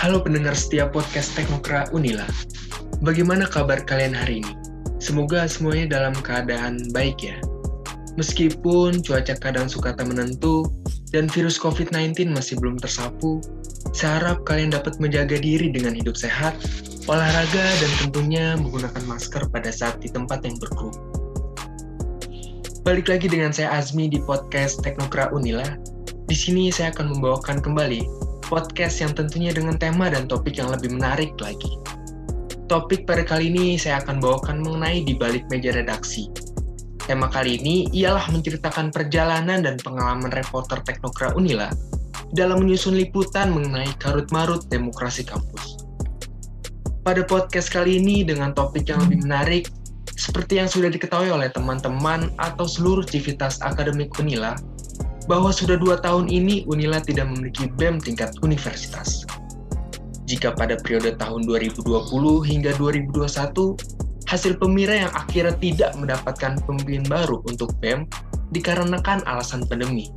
Halo pendengar setiap podcast Teknokra Unila. Bagaimana kabar kalian hari ini? Semoga semuanya dalam keadaan baik ya. Meskipun cuaca kadang suka tak menentu dan virus COVID-19 masih belum tersapu, saya harap kalian dapat menjaga diri dengan hidup sehat, olahraga, dan tentunya menggunakan masker pada saat di tempat yang berkerumun. Balik lagi dengan saya Azmi di podcast Teknokra Unila. Di sini saya akan membawakan kembali podcast yang tentunya dengan tema dan topik yang lebih menarik lagi. Topik pada kali ini saya akan bawakan mengenai di balik meja redaksi. Tema kali ini ialah menceritakan perjalanan dan pengalaman reporter Teknokra Unila dalam menyusun liputan mengenai karut-marut demokrasi kampus. Pada podcast kali ini dengan topik yang lebih menarik, seperti yang sudah diketahui oleh teman-teman atau seluruh civitas akademik Unila, bahwa sudah dua tahun ini Unila tidak memiliki BEM tingkat universitas. Jika pada periode tahun 2020 hingga 2021, hasil pemira yang akhirnya tidak mendapatkan pemimpin baru untuk BEM dikarenakan alasan pandemi.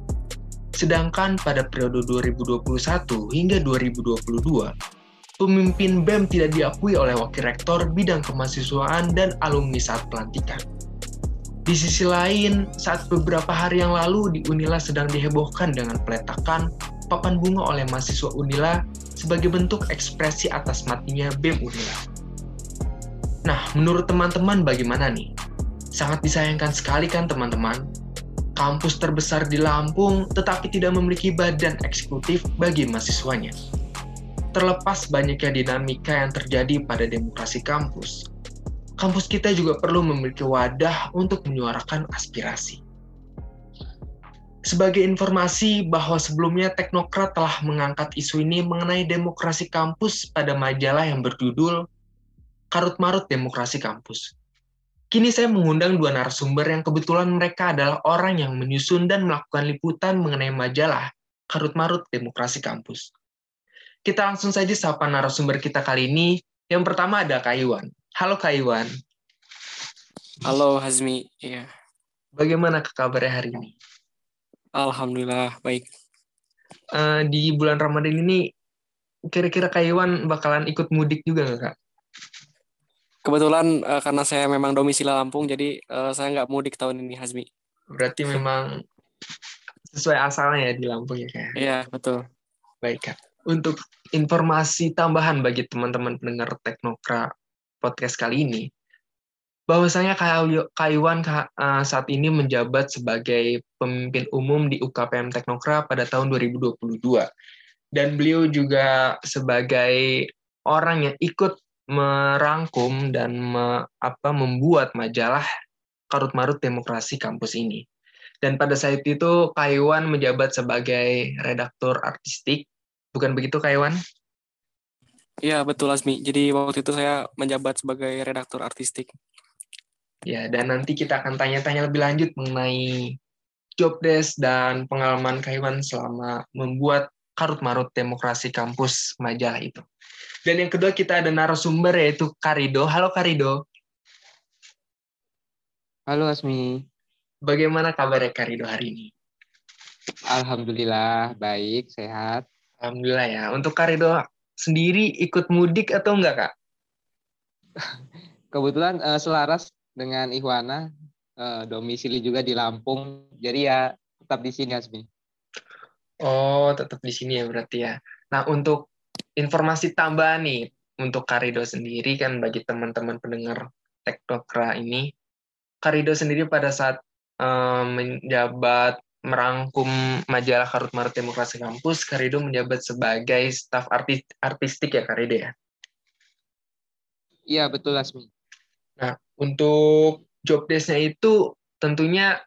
Sedangkan pada periode 2021 hingga 2022, pemimpin BEM tidak diakui oleh wakil rektor bidang kemahasiswaan dan alumni saat pelantikan. Di sisi lain, saat beberapa hari yang lalu di Unila sedang dihebohkan dengan peletakan papan bunga oleh mahasiswa Unila sebagai bentuk ekspresi atas matinya BEM Unila. Nah, menurut teman-teman bagaimana nih? Sangat disayangkan sekali kan teman-teman? Kampus terbesar di Lampung tetapi tidak memiliki badan eksekutif bagi mahasiswanya. Terlepas banyaknya dinamika yang terjadi pada demokrasi kampus, kampus kita juga perlu memiliki wadah untuk menyuarakan aspirasi. Sebagai informasi bahwa sebelumnya Teknokrat telah mengangkat isu ini mengenai demokrasi kampus pada majalah yang berjudul Karut Marut Demokrasi Kampus. Kini saya mengundang dua narasumber yang kebetulan mereka adalah orang yang menyusun dan melakukan liputan mengenai majalah Karut Marut Demokrasi Kampus. Kita langsung saja sapa narasumber kita kali ini. Yang pertama ada Kayuan. Halo Kak Iwan. Halo Hazmi, iya. Bagaimana kabarnya hari ini? Alhamdulillah baik. Uh, di bulan Ramadan ini kira-kira Kak Iwan bakalan ikut mudik juga nggak Kak? Kebetulan uh, karena saya memang domisili Lampung, jadi uh, saya nggak mudik tahun ini Hazmi. Berarti memang sesuai asalnya ya di Lampung ya Kak? Iya, betul. Baik Kak. Untuk informasi tambahan bagi teman-teman pendengar Teknokra podcast kali ini, bahwasanya Kaiwan eh, saat ini menjabat sebagai pemimpin umum di UKPM Teknokra pada tahun 2022. Dan beliau juga sebagai orang yang ikut merangkum dan me, apa, membuat majalah Karut Marut Demokrasi kampus ini. Dan pada saat itu Kaiwan menjabat sebagai redaktur artistik. Bukan begitu Kaiwan? Iya betul Asmi. Jadi waktu itu saya menjabat sebagai redaktur artistik. Ya dan nanti kita akan tanya-tanya lebih lanjut mengenai job desk dan pengalaman Kaiwan selama membuat karut marut demokrasi kampus majalah itu. Dan yang kedua kita ada narasumber yaitu Karido. Halo Karido. Halo Asmi. Bagaimana kabarnya Karido hari ini? Alhamdulillah baik, sehat. Alhamdulillah ya. Untuk Karido sendiri ikut mudik atau enggak kak? Kebetulan uh, selaras dengan Ihwana, uh, domisili juga di Lampung, jadi ya tetap di sini Asmi. Oh, tetap di sini ya berarti ya. Nah, untuk informasi tambahan nih untuk Karido sendiri kan bagi teman-teman pendengar Teknokra ini, Karido sendiri pada saat um, menjabat merangkum majalah Karut Marut Demokrasi Kampus, Karido menjabat sebagai staf artis artistik ya Karido ya? Iya, betul Asmi. Nah, untuk job desk-nya itu tentunya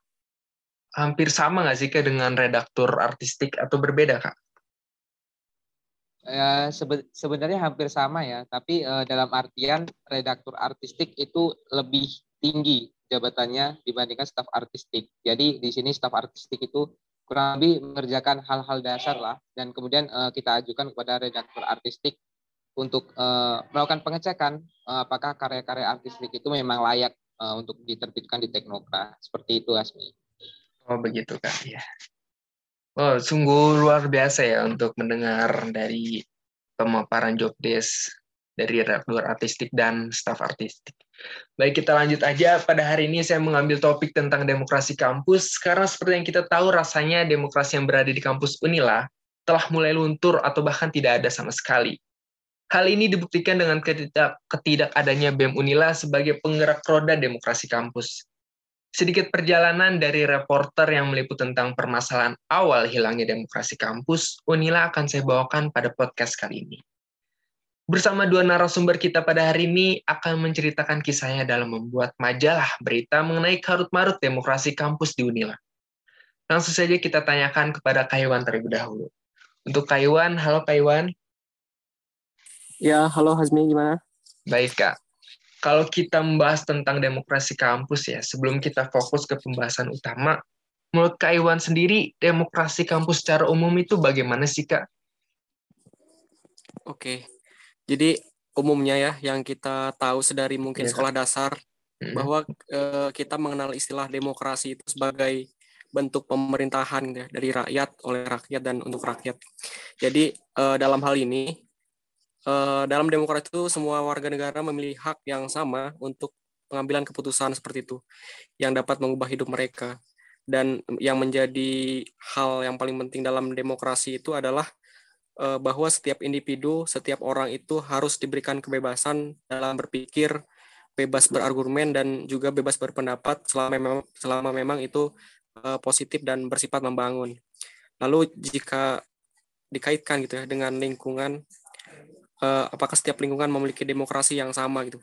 hampir sama nggak sih Kak dengan redaktur artistik atau berbeda Kak? Ya, sebe sebenarnya hampir sama ya, tapi uh, dalam artian redaktur artistik itu lebih tinggi jabatannya dibandingkan staf artistik. Jadi di sini staf artistik itu kurang lebih mengerjakan hal-hal dasar lah dan kemudian uh, kita ajukan kepada redaktur artistik untuk uh, melakukan pengecekan uh, apakah karya-karya artistik itu memang layak uh, untuk diterbitkan di Teknokra. Seperti itu Asmi. Oh begitu kak ya. Oh sungguh luar biasa ya untuk mendengar dari pemaparan job desk dari redaktur artistik dan staf artistik. Baik, kita lanjut aja. Pada hari ini saya mengambil topik tentang demokrasi kampus, karena seperti yang kita tahu rasanya demokrasi yang berada di kampus Unila telah mulai luntur atau bahkan tidak ada sama sekali. Hal ini dibuktikan dengan ketidak, ketidakadanya BEM Unila sebagai penggerak roda demokrasi kampus. Sedikit perjalanan dari reporter yang meliput tentang permasalahan awal hilangnya demokrasi kampus, Unila akan saya bawakan pada podcast kali ini. Bersama dua narasumber kita pada hari ini akan menceritakan kisahnya dalam membuat majalah berita mengenai karut-marut demokrasi kampus di Unila. Langsung saja kita tanyakan kepada Kayuan terlebih dahulu. Untuk Kayuan, halo Kayuan. Ya, halo Hazmi, gimana? Baik, Kak. Kalau kita membahas tentang demokrasi kampus ya, sebelum kita fokus ke pembahasan utama, menurut Kak Iwan sendiri, demokrasi kampus secara umum itu bagaimana sih, Kak? Oke, jadi umumnya ya yang kita tahu sedari mungkin yeah. sekolah dasar mm-hmm. bahwa uh, kita mengenal istilah demokrasi itu sebagai bentuk pemerintahan ya, dari rakyat oleh rakyat dan untuk rakyat. Jadi uh, dalam hal ini uh, dalam demokrasi itu semua warga negara memiliki hak yang sama untuk pengambilan keputusan seperti itu yang dapat mengubah hidup mereka. Dan yang menjadi hal yang paling penting dalam demokrasi itu adalah Eh, bahwa setiap individu, setiap orang itu harus diberikan kebebasan dalam berpikir, bebas berargumen dan juga bebas berpendapat selama memang selama memang itu uh, positif dan bersifat membangun. Lalu jika dikaitkan gitu ya dengan lingkungan, uh, apakah setiap lingkungan memiliki demokrasi yang sama gitu?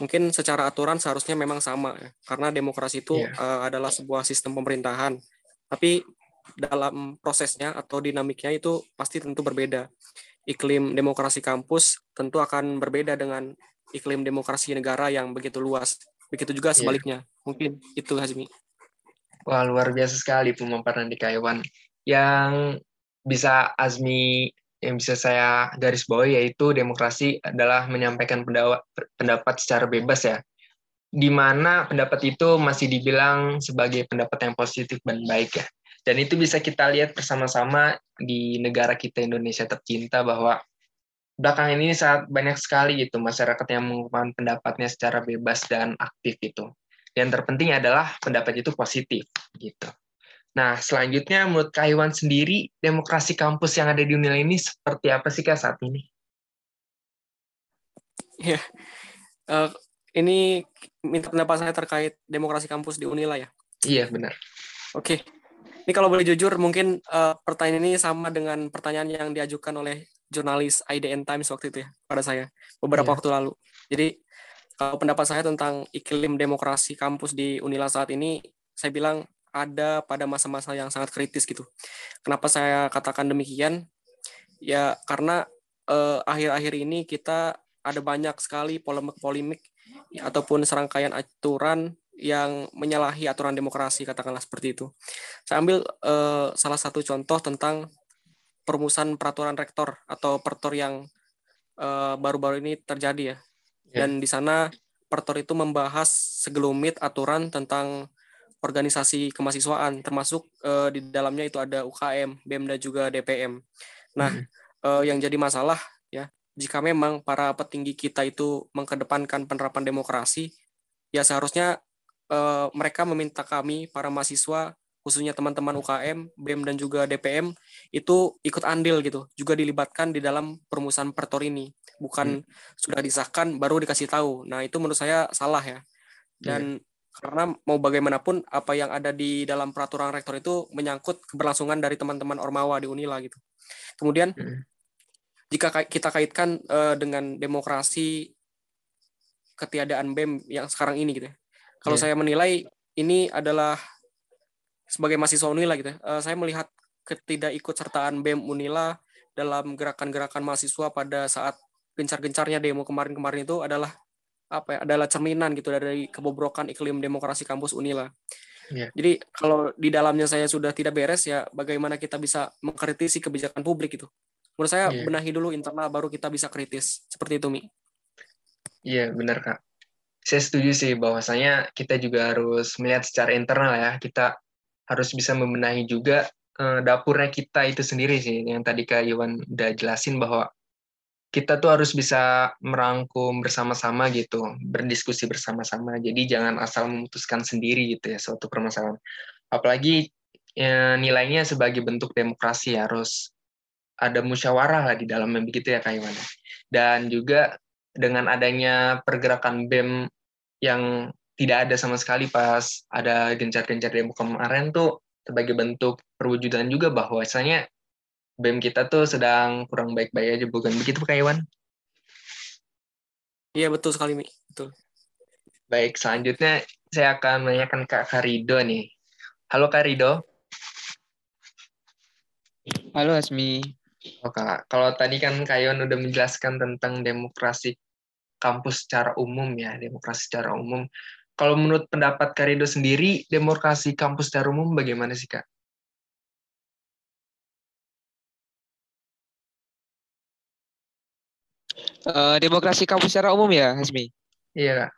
Mungkin secara aturan seharusnya memang sama ya, karena demokrasi itu yeah. Iya. adalah sebuah sistem pemerintahan. Tapi dalam prosesnya atau dinamiknya itu pasti tentu berbeda. Iklim demokrasi kampus tentu akan berbeda dengan iklim demokrasi negara yang begitu luas. Begitu juga iya. sebaliknya. Yeah. Mungkin itu Hazmi. Wah, luar biasa sekali pemaparan di Kaiwan. Yang bisa Azmi yang bisa saya garis bawahi yaitu demokrasi adalah menyampaikan pendapat secara bebas ya. Di mana pendapat itu masih dibilang sebagai pendapat yang positif dan baik ya. Dan itu bisa kita lihat bersama-sama di negara kita Indonesia tercinta bahwa belakangan ini saat banyak sekali gitu masyarakat yang mengungkapkan pendapatnya secara bebas dan aktif itu. Yang terpenting adalah pendapat itu positif gitu. Nah, selanjutnya menurut Kak Iwan sendiri, demokrasi kampus yang ada di UNIL ini seperti apa sih Kak saat ini? Ya, uh, ini minta pendapat saya terkait demokrasi kampus di Unila ya? Iya, benar. Oke, ini kalau boleh jujur, mungkin uh, pertanyaan ini sama dengan pertanyaan yang diajukan oleh jurnalis IDN Times waktu itu ya pada saya beberapa yeah. waktu lalu. Jadi kalau pendapat saya tentang iklim demokrasi kampus di Unila saat ini, saya bilang ada pada masa-masa yang sangat kritis gitu. Kenapa saya katakan demikian? Ya karena eh, akhir-akhir uh, ini kita ada banyak sekali polemik-polemik ya, ataupun serangkaian aturan yang menyalahi aturan demokrasi katakanlah seperti itu. Saya ambil uh, salah satu contoh tentang perumusan peraturan rektor atau pertor yang eh, baru-baru ini terjadi ya. Yeah. Dan di sana pertor itu membahas segelumit aturan tentang organisasi kemahasiswaan termasuk uh, di dalamnya itu ada UKM, BEM dan juga DPM. Nah, mm uh, yang jadi masalah ya jika memang para petinggi kita itu mengedepankan penerapan demokrasi, ya seharusnya uh, mereka meminta kami para mahasiswa khususnya teman-teman UKM, BEM dan juga DPM itu ikut andil gitu, juga dilibatkan di dalam perumusan pertor ini. Bukan hmm. sudah disahkan baru dikasih tahu. Nah, itu menurut saya salah ya. Dan hmm. karena mau bagaimanapun apa yang ada di dalam peraturan rektor itu menyangkut keberlangsungan dari teman-teman Ormawa di Unila gitu. Kemudian hmm. jika kita kaitkan uh, dengan demokrasi ketiadaan BEM yang sekarang ini gitu ya kalau yeah. saya menilai ini adalah sebagai mahasiswa Unila gitu, uh, saya melihat ketidakikutsertaan BEM Unila dalam gerakan-gerakan mahasiswa pada saat gencar-gencarnya demo kemarin-kemarin itu adalah apa ya adalah cerminan gitu dari kebobrokan iklim demokrasi kampus Unila. Yeah. Jadi kalau di dalamnya saya sudah tidak beres ya bagaimana kita bisa mengkritisi kebijakan publik itu. Menurut saya yeah. benahi dulu internal baru kita bisa kritis. Seperti itu Mi. Iya, yeah, benar Kak saya setuju sih bahwasanya kita juga harus melihat secara internal ya kita harus bisa membenahi juga uh, dapurnya kita itu sendiri sih yang tadi Kak Iwan udah jelasin bahwa kita tuh harus bisa merangkum bersama-sama gitu, berdiskusi bersama-sama. Jadi jangan asal memutuskan sendiri gitu ya suatu permasalahan. Apalagi ya, nilainya sebagai bentuk demokrasi harus ada musyawarah lah di dalamnya begitu ya Kak Iwan. Dan juga dengan adanya pergerakan BEM yang tidak ada sama sekali pas ada gencar-gencar demo kemarin tuh sebagai bentuk perwujudan juga bahwasanya BEM kita tuh sedang kurang baik-baik aja, bukan begitu Kak Iwan? Iya betul sekali, Mi. Betul. Baik, selanjutnya saya akan menanyakan Kak Karido nih. Halo Kak Rido. Halo Asmi. Oh, Kak. Kalau tadi kan Kak Iwan udah menjelaskan tentang demokrasi kampus secara umum ya, demokrasi secara umum. Kalau menurut pendapat Kak Rido sendiri, demokrasi kampus secara umum bagaimana sih Kak? Uh, demokrasi kampus secara umum ya, Hasmi? Iya.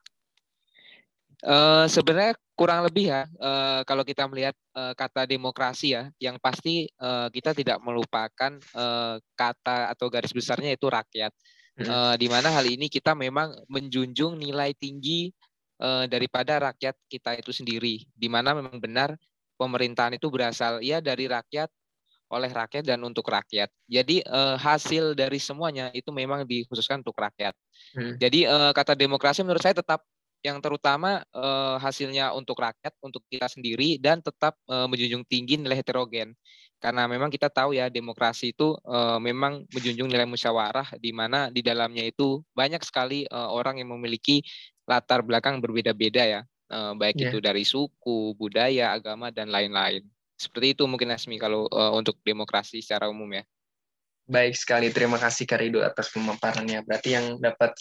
Uh, sebenarnya kurang lebih ya uh, kalau kita melihat uh, kata demokrasi ya, yang pasti uh, kita tidak melupakan uh, kata atau garis besarnya itu rakyat. Uh, di mana hal ini kita memang menjunjung nilai tinggi uh, daripada rakyat kita itu sendiri. Di mana memang benar pemerintahan itu berasal ya dari rakyat oleh rakyat dan untuk rakyat. Jadi eh, hasil dari semuanya itu memang dikhususkan untuk rakyat. Hmm. Jadi eh, kata demokrasi menurut saya tetap yang terutama eh, hasilnya untuk rakyat, untuk kita sendiri dan tetap eh, menjunjung tinggi nilai heterogen. Karena memang kita tahu ya demokrasi itu eh, memang menjunjung nilai musyawarah di mana di dalamnya itu banyak sekali eh, orang yang memiliki latar belakang berbeda-beda ya, eh, baik yeah. itu dari suku, budaya, agama dan lain-lain. Seperti itu mungkin Asmi kalau uh, untuk demokrasi secara umum ya. Baik sekali, terima kasih Karido atas pemaparannya. Berarti yang dapat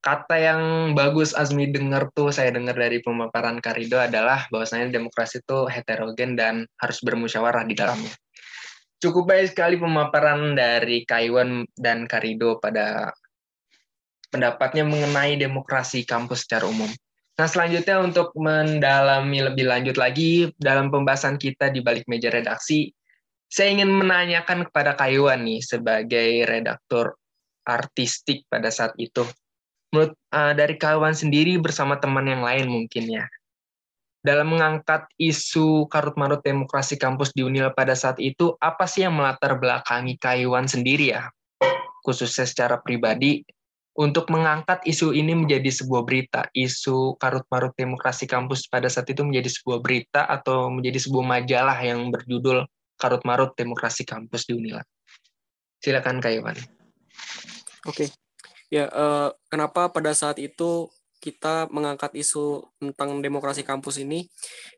kata yang bagus Azmi dengar tuh saya dengar dari pemaparan Karido adalah bahwasanya demokrasi itu heterogen dan harus bermusyawarah di dalamnya. Cukup baik sekali pemaparan dari Kaiwan dan Karido pada pendapatnya mengenai demokrasi kampus secara umum. Nah, selanjutnya untuk mendalami lebih lanjut lagi dalam pembahasan kita di balik meja redaksi, saya ingin menanyakan kepada Kayuan nih sebagai redaktur artistik pada saat itu. Menurut uh, dari Kayuan sendiri bersama teman yang lain mungkin ya, dalam mengangkat isu karut-marut demokrasi kampus di Unil pada saat itu, apa sih yang melatar belakangi Kayuan sendiri ya? Khususnya secara pribadi, untuk mengangkat isu ini menjadi sebuah berita, isu karut-marut demokrasi kampus pada saat itu menjadi sebuah berita atau menjadi sebuah majalah yang berjudul karut-marut demokrasi kampus di Unila. Silakan Kak Iwan. Oke, ya uh, kenapa pada saat itu kita mengangkat isu tentang demokrasi kampus ini?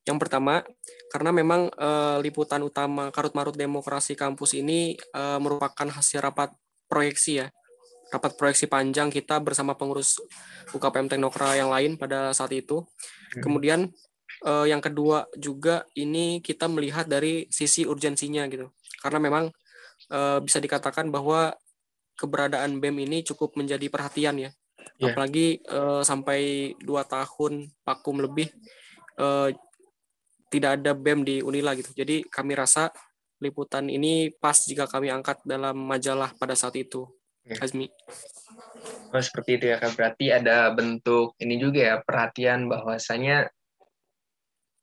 Yang pertama, karena memang uh, liputan utama karut-marut demokrasi kampus ini uh, merupakan hasil rapat proyeksi ya rapat proyeksi panjang kita bersama pengurus UKPM Teknokra yang lain pada saat itu. Hmm. Kemudian eh, yang kedua juga ini kita melihat dari sisi urgensinya gitu. Karena memang bisa dikatakan bahwa keberadaan BEM ini cukup menjadi perhatian ya. Yeah. Apalagi eh, sampai dua tahun vakum lebih eh, tidak ada BEM di Unila gitu. Jadi kami rasa liputan ini pas jika kami angkat dalam majalah pada saat itu. Azmi. Oh, seperti itu ya Kak. Berarti ada bentuk ini juga ya perhatian bahwasanya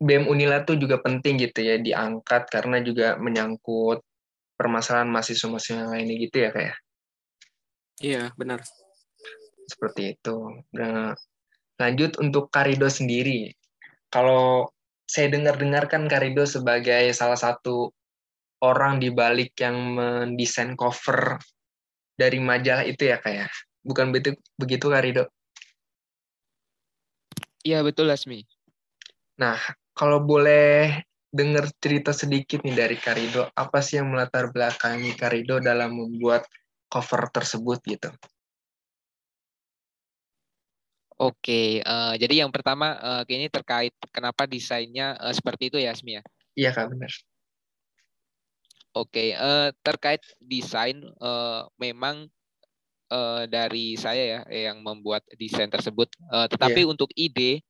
BEM Unila tuh juga penting gitu ya diangkat karena juga menyangkut permasalahan mahasiswa-mahasiswa yang lainnya gitu ya Kak ya. Iya, benar. Seperti itu. Nah, lanjut untuk Karido sendiri. Kalau saya dengar-dengar kan Karido sebagai salah satu orang di balik yang mendesain cover dari majalah itu ya kayak ya? bukan begitu begitu Kak Rido? Iya betul Lasmi. Nah kalau boleh dengar cerita sedikit nih dari Karido, apa sih yang melatar belakangi Karido dalam membuat cover tersebut gitu? Oke, uh, jadi yang pertama uh, ini terkait kenapa desainnya uh, seperti itu ya, Asmi ya? Iya kak benar. Oke, uh, terkait desain uh, memang uh, dari saya ya yang membuat desain tersebut. Uh, tetapi yeah. untuk ide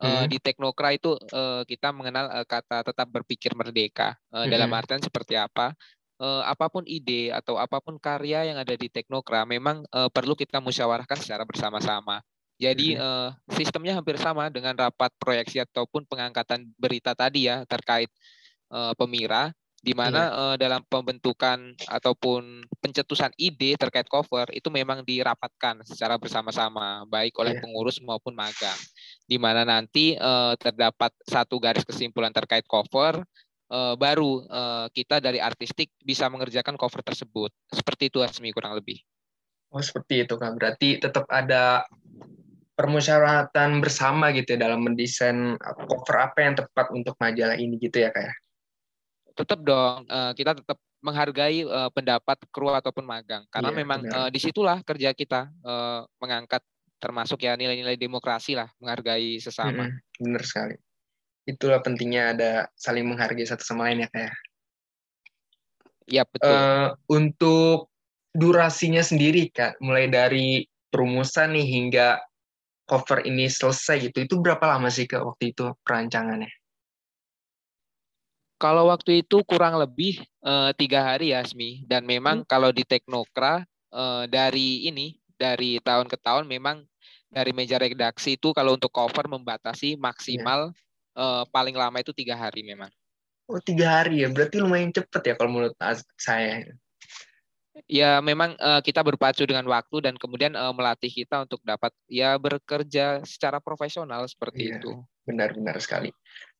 uh, hmm. di Teknokra itu uh, kita mengenal uh, kata tetap berpikir merdeka. Uh, hmm. Dalam artian seperti apa? Uh, apa pun ide atau apa pun karya yang ada di Teknokra memang uh, perlu kita musyawarahkan secara bersama-sama. Jadi uh, sistemnya hampir sama dengan rapat proyeksi ataupun pengangkatan berita tadi ya terkait uh, pemira di mana iya. uh, dalam pembentukan ataupun pencetusan ide terkait cover itu memang dirapatkan secara bersama-sama baik oleh iya. pengurus maupun magang di mana nanti uh, terdapat satu garis kesimpulan terkait cover uh, baru uh, kita dari artistik bisa mengerjakan cover tersebut. Seperti itu Asmi kurang lebih. Oh seperti itu kan berarti tetap ada permusyawaratan bersama gitu ya dalam mendesain cover apa yang tepat untuk majalah ini gitu ya kayak tetap dong. Uh, kita tetap menghargai uh, pendapat kru ataupun magang. Karena yeah, memang uh, di situlah kerja kita uh, mengangkat termasuk ya nilai-nilai demokrasi lah menghargai sesama. Mm -hmm, benar sekali. Itulah pentingnya ada saling menghargai satu sama lain ya kayak. Ya betul. Uh, untuk durasinya sendiri kak, mulai dari perumusan nih hingga cover ini selesai gitu, itu berapa lama sih kak waktu itu perancangannya? Kalau waktu itu kurang lebih uh, tiga hari ya, Asmi. Dan memang hmm. kalau di Teknokra uh, dari ini dari tahun ke tahun memang dari meja redaksi itu kalau untuk cover membatasi maksimal yeah. Uh, paling lama itu tiga hari memang. Oh tiga hari ya, berarti lumayan cepet ya kalau menurut saya. Ya memang uh, kita berpacu dengan waktu dan kemudian uh, melatih kita untuk dapat ya bekerja secara profesional seperti yeah. itu. Benar-benar sekali.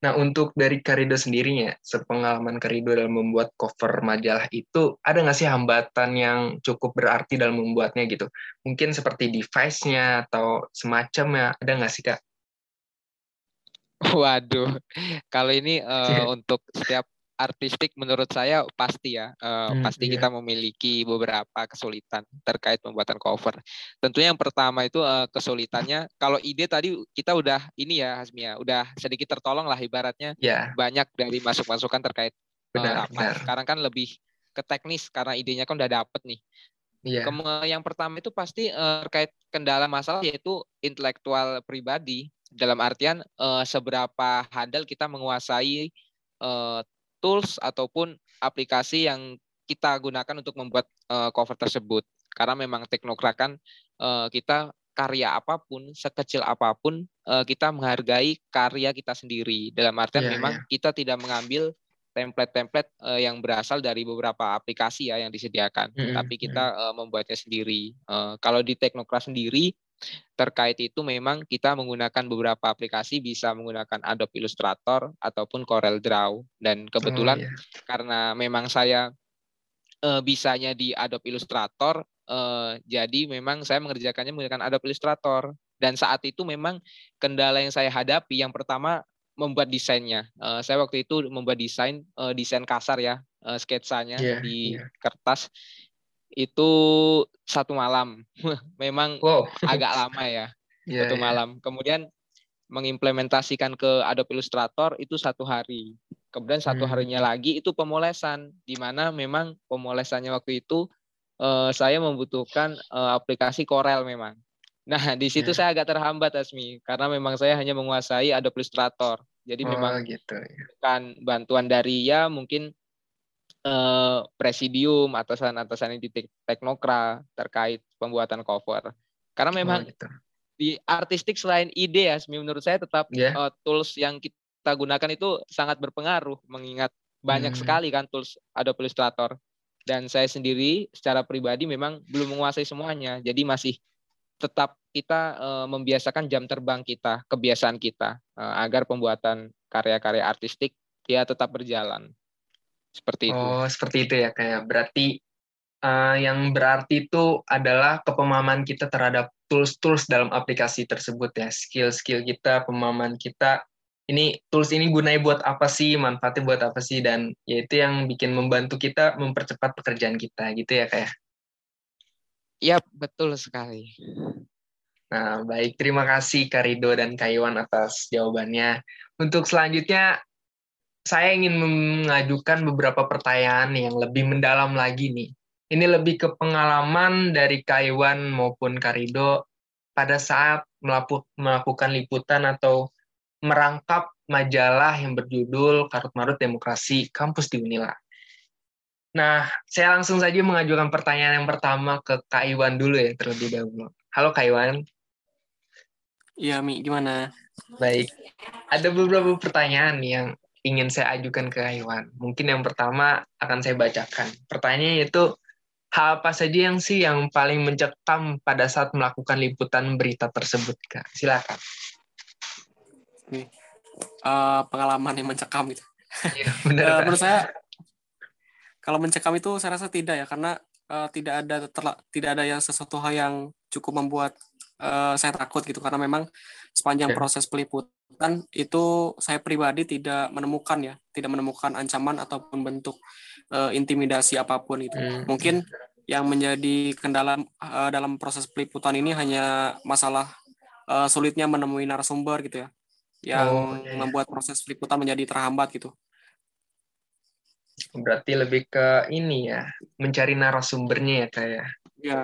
Nah, untuk dari Karido sendirinya, sepengalaman Karido dalam membuat cover majalah itu, ada nggak sih hambatan yang cukup berarti dalam membuatnya gitu? Mungkin seperti device-nya atau semacamnya, ada nggak sih, Kak? Waduh, kalau ini uh, untuk setiap artistik menurut saya pasti ya uh, hmm, pasti iya. kita memiliki beberapa kesulitan terkait pembuatan cover. Tentunya yang pertama itu uh, kesulitannya kalau ide tadi kita udah ini ya Hasmia udah sedikit tertolong lah ibaratnya yeah. banyak dari masuk-masukan terkait benar, uh, apa. Benar. Sekarang kan lebih ke teknis karena idenya kan udah dapet nih. Yeah. yang pertama itu pasti uh, terkait kendala masalah yaitu intelektual pribadi dalam artian uh, seberapa handal kita menguasai uh, tools ataupun aplikasi yang kita gunakan untuk membuat uh, cover tersebut. Karena memang teknokrat kan uh, kita karya apa pun, sekecil apa pun, uh, kita menghargai karya kita sendiri. Dalam artian yeah, memang yeah. kita tidak mengambil template-template uh, yang berasal dari beberapa aplikasi ya yang disediakan, mm -hmm. tapi kita uh, membuatnya sendiri. Uh, kalau di teknokrat sendiri, terkait itu memang kita menggunakan beberapa aplikasi bisa menggunakan Adobe Illustrator ataupun Corel Draw dan kebetulan oh, iya. karena memang saya e, bisanya di Adobe Illustrator e, jadi memang saya mengerjakannya menggunakan Adobe Illustrator dan saat itu memang kendala yang saya hadapi yang pertama membuat desainnya e, saya waktu itu membuat desain e, desain kasar ya e, sketsanya yeah, di yeah. kertas itu satu malam. Memang wow. agak lama ya. yeah, satu yeah. malam. Kemudian mengimplementasikan ke Adobe Illustrator itu satu hari. Kemudian satu hmm. harinya lagi itu pemolesan, di mana memang pemolesannya waktu itu uh, saya membutuhkan uh, aplikasi Corel memang. Nah di situ yeah. saya agak terhambat Asmi, karena memang saya hanya menguasai Adobe Illustrator. Jadi oh, memang gitu, ya. kan bantuan dari ya mungkin uh, presidium atasan-atasan di teknokra terkait pembuatan cover. Karena memang oh, gitu. di artistik selain ide ya, menurut saya tetap yeah. Iya. uh, tools yang kita gunakan itu sangat berpengaruh mengingat banyak hmm. sekali kan tools Adobe Illustrator. Dan saya sendiri secara pribadi memang belum menguasai semuanya. Jadi masih tetap kita uh, membiasakan jam terbang kita, kebiasaan kita uh, agar pembuatan karya-karya artistik ya tetap berjalan. Seperti itu. Oh, seperti itu ya kayak berarti uh, yang berarti itu adalah kepemahaman kita terhadap tools-tools dalam aplikasi tersebut ya, skill-skill kita, pemahaman kita. Ini tools ini gunanya buat apa sih, manfaatnya buat apa sih dan yaitu yang bikin membantu kita mempercepat pekerjaan kita gitu ya kayak. Iya, betul sekali. Nah, baik. Terima kasih Karido dan Kaiwan atas jawabannya. Untuk selanjutnya, saya ingin mengajukan beberapa pertanyaan yang lebih mendalam lagi nih. Ini lebih ke pengalaman dari Kaiwan maupun Karido pada saat melakukan liputan atau merangkap majalah yang berjudul Karut Marut Demokrasi Kampus di Unila. Nah, saya langsung saja mengajukan pertanyaan yang pertama ke Kak Iwan dulu ya terlebih dahulu. Halo Kak Iwan. Iya, Mi, gimana? Baik. Ada beberapa pertanyaan yang ingin saya ajukan ke Kak Iwan. Mungkin yang pertama akan saya bacakan. Pertanyaannya itu, hal apa saja yang sih yang paling mencekam pada saat melakukan liputan berita tersebut, Kak? Silakan. Nih, uh, pengalaman yang mencekam gitu. Benar. uh, menurut saya kalau mencekam itu saya rasa tidak ya karena uh, tidak ada terla, tidak ada yang sesuatu hal yang cukup membuat uh, saya takut gitu karena memang sepanjang okay. proses peliputan itu saya pribadi tidak menemukan ya tidak menemukan ancaman ataupun bentuk uh, intimidasi apa pun itu hmm. mungkin yang menjadi kendala uh, dalam proses peliputan ini hanya masalah uh, sulitnya menemui narasumber gitu ya yang oh, yeah. membuat proses peliputan menjadi terhambat gitu Berarti lebih ke ini ya, mencari narasumbernya ya kayak. Ya.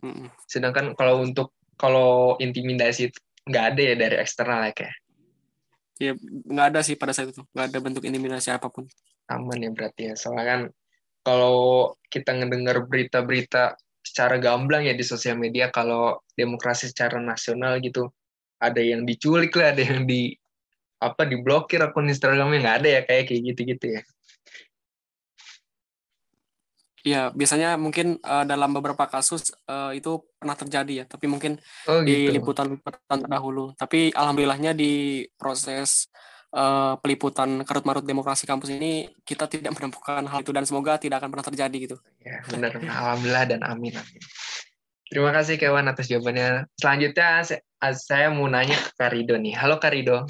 Mm. Sedangkan kalau untuk kalau intimidasi nggak ada ya dari eksternal ya kayak. Ya nggak ada sih pada saat itu, nggak ada bentuk intimidasi apa pun. Aman ya berarti ya, soalnya kan kalau kita ngedengar berita-berita secara gamblang ya di sosial media kalau demokrasi secara nasional gitu ada yang diculik lah, ada yang di apa diblokir akun Instagramnya nggak ada ya kayak kayak gitu-gitu ya. Ya, biasanya mungkin uh, dalam beberapa kasus uh, itu pernah terjadi ya, tapi mungkin oh, gitu. di liputan-liputan terdahulu. Tapi alhamdulillahnya di proses uh, peliputan karut marut demokrasi kampus ini kita tidak menemukan hal itu dan semoga tidak akan pernah terjadi gitu. Ya, benar. Alhamdulillah dan amin amin. Terima kasih Kewan atas jawabannya. Selanjutnya saya mau nanya ke Karido nih. Halo Karido.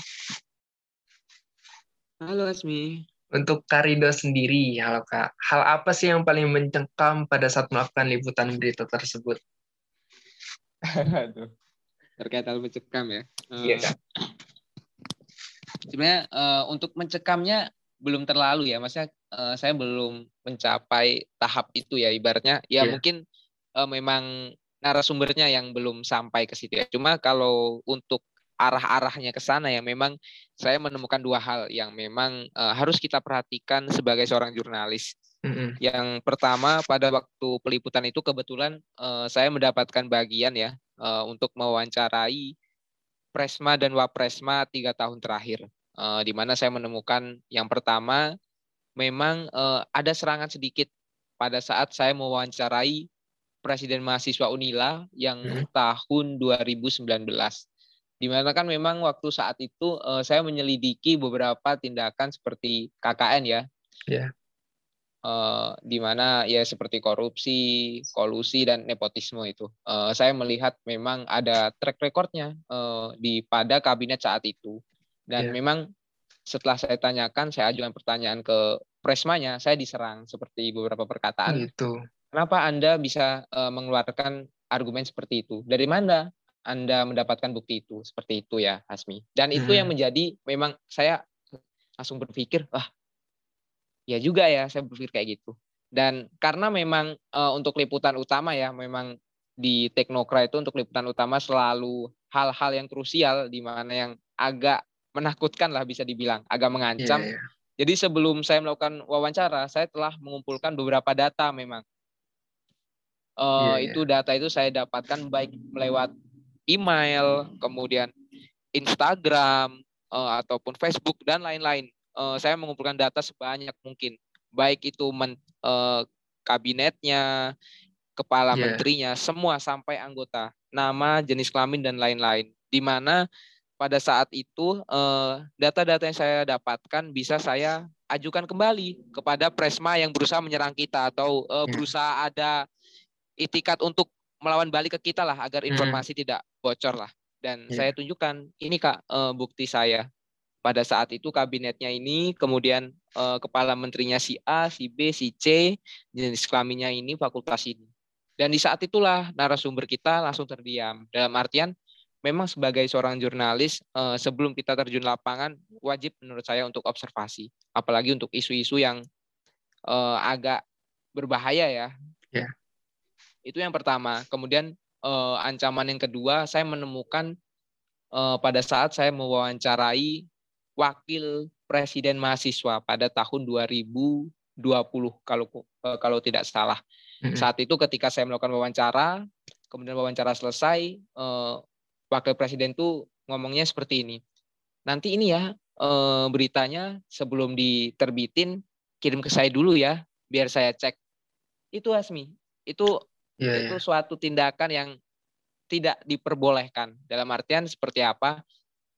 Halo Asmi. Untuk Karido sendiri, halo Kak, hal apa sih yang paling mencengkam pada saat melakukan liputan berita tersebut? Aduh, terkait hal mencekam ya. Iya Kak. Sebenarnya uh, untuk mencekamnya belum terlalu ya, maksudnya uh, saya belum mencapai tahap itu ya, ibaratnya ya yeah. mungkin uh, memang narasumbernya yang belum sampai ke situ ya. Cuma kalau untuk arah-arahnya ke sana ya memang saya menemukan dua hal yang memang uh, harus kita perhatikan sebagai seorang jurnalis. Mm-hmm. Yang pertama pada waktu peliputan itu kebetulan uh, saya mendapatkan bagian ya uh, untuk mewawancarai Presma dan Wapresma tiga tahun terakhir, uh, di mana saya menemukan yang pertama memang uh, ada serangan sedikit pada saat saya mewawancarai Presiden mahasiswa Unila yang hmm. tahun 2019 di mana kan memang waktu saat itu uh, saya menyelidiki beberapa tindakan seperti KKN ya. Yeah. Uh, di mana ya seperti korupsi, kolusi dan nepotisme itu. Uh, saya melihat memang ada track recordnya uh, di pada kabinet saat itu. Dan yeah. memang setelah saya tanyakan, saya ajukan pertanyaan ke presmanya, saya diserang seperti beberapa perkataan. Itu. Kenapa Anda bisa uh, mengeluarkan argumen seperti itu? Dari mana anda mendapatkan bukti itu seperti itu ya Hasmi dan itu hmm. yang menjadi memang saya langsung berpikir wah ya juga ya saya berpikir kayak gitu dan karena memang uh, untuk liputan utama ya memang di Teknokra itu untuk liputan utama selalu hal-hal yang krusial di mana yang agak menakutkan lah bisa dibilang agak mengancam yeah, yeah. jadi sebelum saya melakukan wawancara saya telah mengumpulkan beberapa data memang uh, yeah, yeah. itu data itu saya dapatkan baik melewat email, kemudian Instagram uh, ataupun Facebook dan lain-lain. Uh, saya mengumpulkan data sebanyak mungkin, baik itu men, uh, kabinetnya, kepala yeah. menterinya, semua sampai anggota, nama, jenis kelamin dan lain-lain. Di mana pada saat itu data-data yang saya dapatkan bisa saya ajukan kembali kepada Presma yang berusaha menyerang kita atau uh, berusaha ada itikat untuk melawan balik ke kita lah agar hmm. informasi hmm. tidak bocor lah. Dan yeah. saya tunjukkan ini kak uh, bukti saya pada saat itu kabinetnya ini kemudian uh, kepala menterinya si A, si B, si C, jenis kelaminnya ini fakultas ini. Dan di saat itulah narasumber kita langsung terdiam. Dalam artian memang sebagai seorang jurnalis uh, sebelum kita terjun lapangan wajib menurut saya untuk observasi, apalagi untuk isu-isu yang agak berbahaya ya. Yeah. Itu yang pertama. Kemudian uh, ancaman yang kedua, saya menemukan uh, pada saat saya mewawancarai wakil presiden mahasiswa pada tahun 2019 kalau uh, kalau tidak salah. Mm-hmm. Saat itu ketika saya melakukan wawancara, kemudian wawancara selesai, uh, wakil presiden tuh ngomongnya seperti ini. Nanti ini ya uh, beritanya sebelum diterbitin kirim ke saya dulu ya, biar saya cek. Itu Asmi. Itu yeah, itu yeah. suatu tindakan yang tidak diperbolehkan. Dalam artian seperti apa?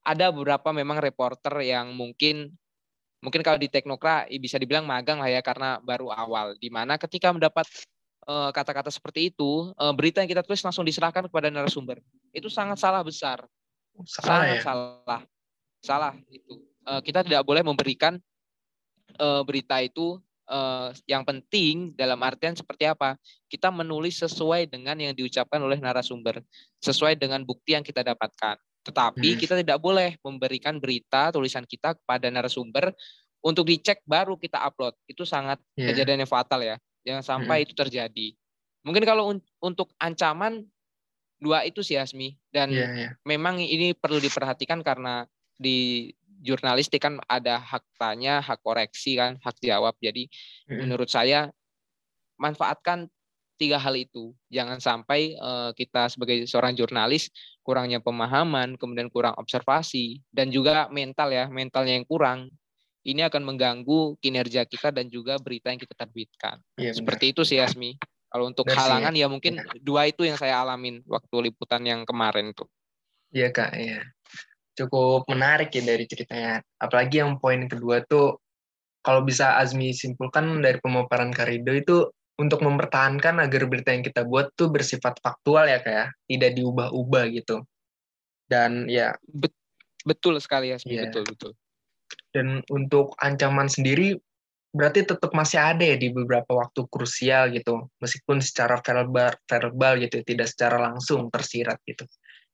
Ada beberapa memang reporter yang mungkin mungkin kalau di Teknokra bisa dibilang magang lah ya karena baru awal. Di mana ketika mendapat eh, kata-kata uh, seperti itu, uh, berita yang kita tulis langsung diserahkan kepada narasumber. Itu sangat salah besar. Salah sangat ya? salah. Salah itu. Uh, kita tidak boleh memberikan uh, berita itu uh, yang penting dalam artian seperti apa? Kita menulis sesuai dengan yang diucapkan oleh narasumber, sesuai dengan bukti yang kita dapatkan. Tetapi hmm. kita tidak boleh memberikan berita tulisan kita kepada narasumber untuk dicek baru kita upload. Itu sangat yeah. kejadian yang fatal ya. Jangan sampai hmm. itu terjadi. Mungkin kalau un untuk ancaman dua itu sih Asmi dan yeah, yeah. memang ini perlu diperhatikan karena di jurnalistik kan ada hak tanya, hak koreksi kan, hak jawab. Jadi hmm. menurut saya manfaatkan tiga hal itu. Jangan sampai uh, kita sebagai seorang jurnalis kurangnya pemahaman, kemudian kurang observasi dan juga mental ya, mentalnya yang kurang. Ini akan mengganggu kinerja kita dan juga berita yang kita terbitkan. Ya, Seperti itu sih Asmi. Kalau untuk Benar halangan ya. ya mungkin ya. dua itu yang saya alamin waktu liputan yang kemarin tuh. Iya kak, iya. Cukup menarik ya dari ceritanya. Apalagi yang poin kedua tuh kalau bisa Azmi simpulkan dari pemaparan Karido itu untuk mempertahankan agar berita yang kita buat tuh bersifat faktual ya kayak ya. tidak diubah-ubah gitu dan ya betul sekali ya yeah. betul betul dan untuk ancaman sendiri berarti tetap masih ada ya di beberapa waktu krusial gitu meskipun secara verbal verbal gitu tidak secara langsung tersirat gitu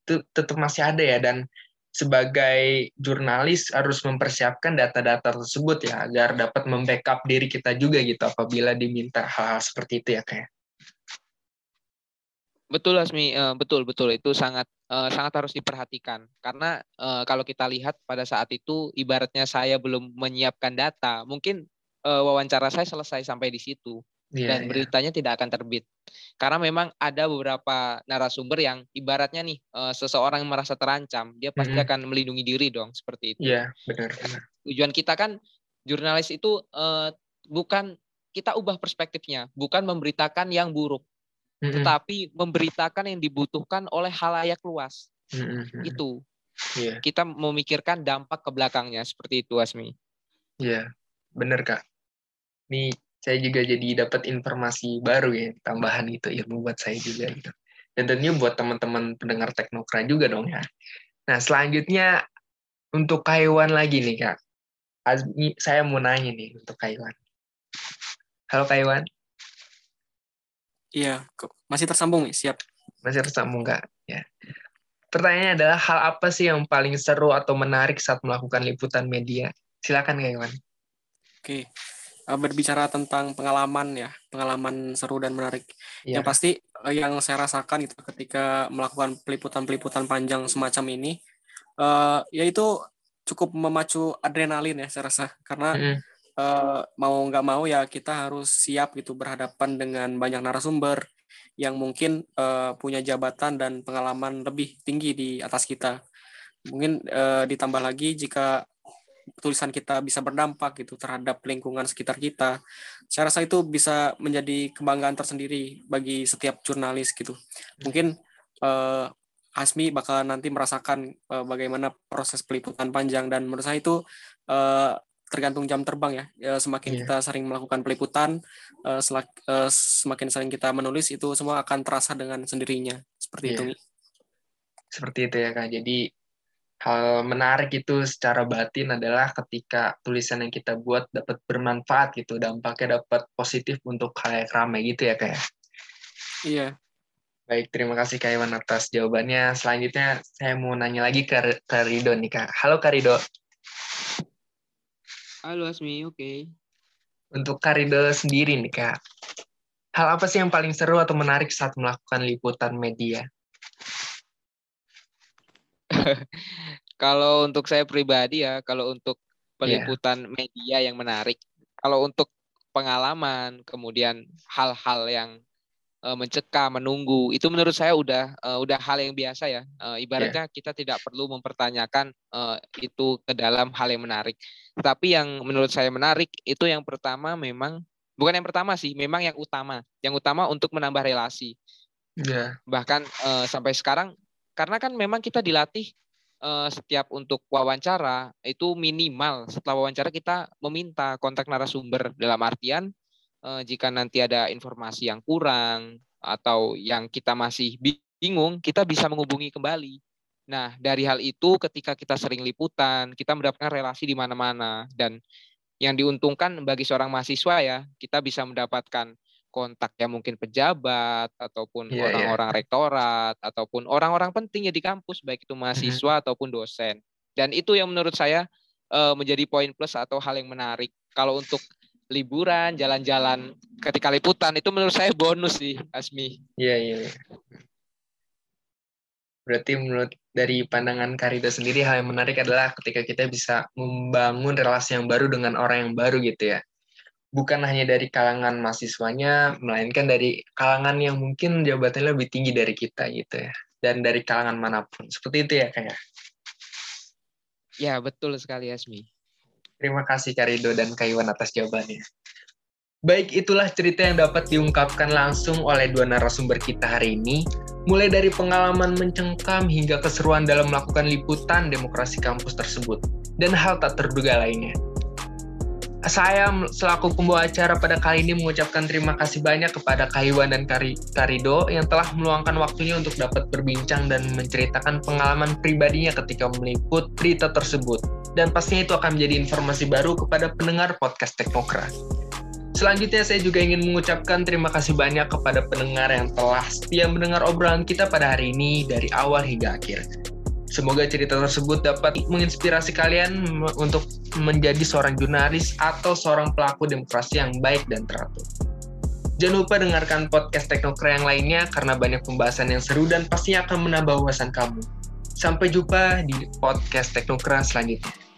itu tetap masih ada ya dan sebagai jurnalis harus mempersiapkan data-data tersebut ya agar dapat membackup diri kita juga gitu apabila diminta hal-hal seperti itu ya kayak. Betul Asmi, uh, betul betul. Itu sangat uh, sangat harus diperhatikan. Karena uh, kalau kita lihat pada saat itu ibaratnya saya belum menyiapkan data, mungkin wawancara saya selesai sampai di situ yeah, dan yeah. beritanya tidak akan terbit. Karena memang ada beberapa narasumber yang ibaratnya nih uh, seseorang yang merasa terancam, dia pasti mm -hmm. akan melindungi diri dong seperti itu. Iya, yeah, benar, benar. Tujuan kita kan jurnalis itu uh, bukan kita ubah perspektifnya, bukan memberitakan yang buruk, mm -hmm. tetapi memberitakan yang dibutuhkan oleh halayak luas. Mm -hmm. Itu. Yeah. Kita memikirkan dampak ke belakangnya seperti itu, Asmi. Iya, yeah, benar kak. Nih saya juga jadi dapat informasi baru ya tambahan itu ilmu buat saya juga gitu. Dan tentunya buat teman-teman pendengar teknokra juga dong ya. Nah selanjutnya untuk Kaiwan lagi nih kak. Azmi, saya mau nanya nih untuk Kaiwan. Halo Kaiwan. Iya masih tersambung nih siap. Masih tersambung kak ya. Pertanyaannya adalah hal apa sih yang paling seru atau menarik saat melakukan liputan media? Silakan Kaiwan. Oke. Eh, berbicara tentang pengalaman ya, pengalaman seru dan menarik. Yeah. Yang pasti uh, yang saya rasakan itu ketika melakukan peliputan-peliputan panjang semacam ini, uh, yaitu cukup memacu adrenalin ya saya rasa karena mm uh, mau nggak mau ya kita harus siap gitu berhadapan dengan banyak narasumber yang mungkin uh, punya jabatan dan pengalaman lebih tinggi di atas kita. Mungkin uh, ditambah lagi jika tulisan kita bisa berdampak gitu terhadap lingkungan sekitar kita. Saya rasa itu bisa menjadi kebanggaan tersendiri bagi setiap jurnalis gitu. Mungkin uh, Asmi bakal nanti merasakan uh, bagaimana proses peliputan panjang dan menurut saya itu uh, tergantung jam terbang ya. ya semakin yeah. kita sering melakukan peliputan, uh, selak, uh, semakin sering kita menulis itu semua akan terasa dengan sendirinya. Seperti yeah. itu. Seperti itu ya kak. Jadi hal menarik itu secara batin adalah ketika tulisan yang kita buat dapat bermanfaat gitu, dampaknya dapat positif untuk kayak ramai gitu ya kayak. Iya. Baik, terima kasih Kak Iwan atas jawabannya. Selanjutnya saya mau nanya lagi ke, ke Rido nih Kak. Halo Kak Rido. Halo Asmi, oke. Okay. Untuk Kak Rido sendiri nih Kak, hal apa sih yang paling seru atau menarik saat melakukan liputan media? kalau untuk saya pribadi ya, kalau untuk peliputan yeah. media yang menarik, kalau untuk pengalaman, kemudian hal-hal yang uh, mencekam, menunggu, itu menurut saya udah uh, udah hal yang biasa ya. Uh, ibaratnya yeah. kita tidak perlu mempertanyakan uh, itu ke dalam hal yang menarik. Tapi yang menurut saya menarik itu yang pertama memang bukan yang pertama sih, memang yang utama. Yang utama untuk menambah relasi. Yeah. Bahkan uh, sampai sekarang karena kan memang kita dilatih uh, setiap untuk wawancara itu minimal setelah wawancara kita meminta kontak narasumber dalam artian uh, jika nanti ada informasi yang kurang atau yang kita masih bingung, kita bisa menghubungi kembali. Nah, dari hal itu ketika kita sering liputan, kita mendapatkan relasi di mana-mana dan yang diuntungkan bagi seorang mahasiswa ya, kita bisa mendapatkan kontak yang mungkin pejabat ataupun iya, iya. orang-orang yeah, yeah. rektorat ataupun orang-orang penting ya di kampus baik itu mahasiswa mm -hmm. ataupun dosen. Dan itu yang menurut saya uh, menjadi poin plus atau hal yang menarik. Kalau untuk liburan, jalan-jalan ketika liputan itu menurut saya bonus sih, Asmi. Iya, iya. iya. Berarti menurut dari pandangan Karida sendiri hal yang menarik adalah ketika kita bisa membangun relasi yang baru dengan orang yang baru gitu ya. Bukan hanya dari kalangan mahasiswanya, melainkan dari kalangan yang mungkin jabatannya lebih tinggi dari kita gitu ya. Dan dari kalangan mana pun. Seperti itu ya kayak. Ya, betul sekali Asmi. Terima kasih Karido dan Kaiwan atas jawabannya. Baik, itulah cerita yang dapat diungkapkan langsung oleh dua narasumber kita hari ini, mulai dari pengalaman mencengkam hingga keseruan dalam melakukan liputan demokrasi kampus tersebut, dan hal tak terduga lainnya. Saya selaku pembawa acara pada kali ini mengucapkan terima kasih banyak kepada Kaiwan dan Kari, Karido yang telah meluangkan waktunya untuk dapat berbincang dan menceritakan pengalaman pribadinya ketika meliput berita tersebut. Dan pastinya itu akan menjadi informasi baru kepada pendengar podcast Teknokrat. Selanjutnya saya juga ingin mengucapkan terima kasih banyak kepada pendengar yang telah setia mendengar obrolan kita pada hari ini dari awal hingga akhir. Semoga cerita tersebut dapat menginspirasi kalian untuk menjadi seorang jurnalis atau seorang pelaku demokrasi yang baik dan teratur. Jangan lupa dengarkan podcast Teknokra yang lainnya karena banyak pembahasan yang seru dan pastinya akan menambah wawasan kamu. Sampai jumpa di podcast Teknokra selanjutnya.